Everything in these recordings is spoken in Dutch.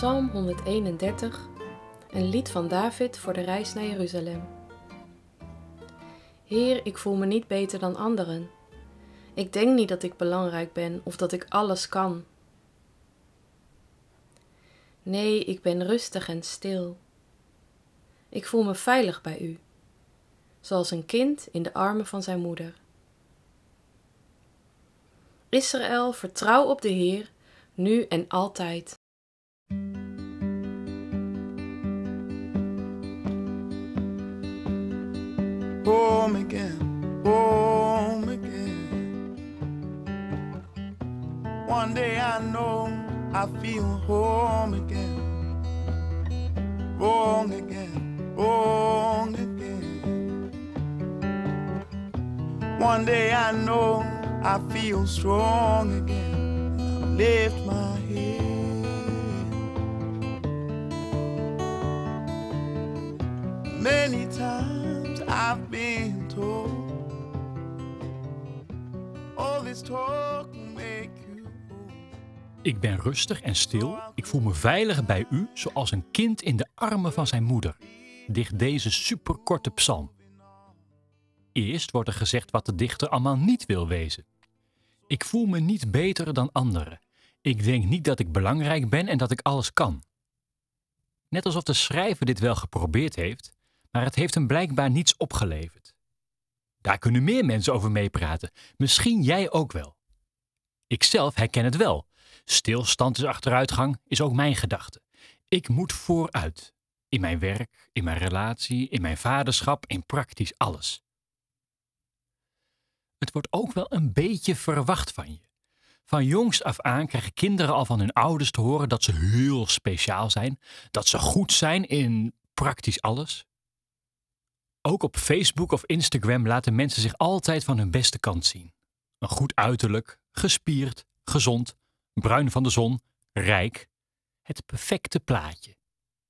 Psalm 131, een lied van David voor de reis naar Jeruzalem. Heer, ik voel me niet beter dan anderen. Ik denk niet dat ik belangrijk ben of dat ik alles kan. Nee, ik ben rustig en stil. Ik voel me veilig bij u, zoals een kind in de armen van zijn moeder. Israël, vertrouw op de Heer, nu en altijd. Home again, home again. One day I know I feel home again, wrong again, wrong again. One day I know I feel strong again. I lift my I've all this talk make you. Ik ben rustig en stil. Ik voel me veilig bij u, zoals een kind in de armen van zijn moeder. Dicht deze superkorte psalm. Eerst wordt er gezegd wat de dichter allemaal niet wil wezen. Ik voel me niet beter dan anderen. Ik denk niet dat ik belangrijk ben en dat ik alles kan. Net alsof de schrijver dit wel geprobeerd heeft, maar het heeft hem blijkbaar niets opgeleverd. Daar kunnen meer mensen over meepraten, misschien jij ook wel. Ikzelf herken het wel. Stilstand is achteruitgang, is ook mijn gedachte. Ik moet vooruit. In mijn werk, in mijn relatie, in mijn vaderschap, in praktisch alles. Het wordt ook wel een beetje verwacht van je. Van jongs af aan krijgen kinderen al van hun ouders te horen dat ze heel speciaal zijn, dat ze goed zijn in praktisch alles. Ook op Facebook of Instagram laten mensen zich altijd van hun beste kant zien. Een goed uiterlijk, gespierd, gezond, bruin van de zon, rijk. Het perfecte plaatje.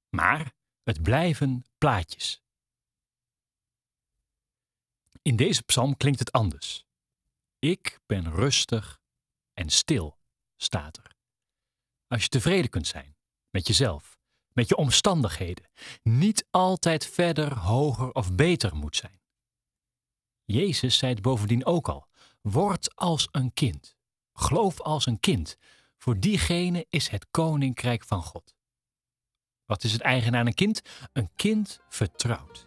Maar het blijven plaatjes. In deze psalm klinkt het anders. Ik ben rustig en stil, staat er. Als je tevreden kunt zijn met jezelf, met je omstandigheden, niet altijd verder, hoger of beter moet zijn. Jezus zei het bovendien ook al: word als een kind. Geloof als een kind. Voor diegene is het koninkrijk van God. Wat is het eigen aan een kind? Een kind vertrouwt.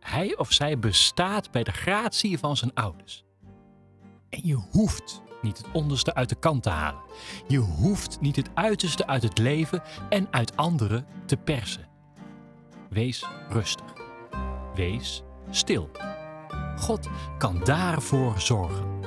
Hij of zij bestaat bij de gratie van zijn ouders. En je hoeft niet het onderste uit de kant te halen. Je hoeft niet het uiterste uit het leven en uit anderen te persen. Wees rustig. Wees stil. God kan daarvoor zorgen.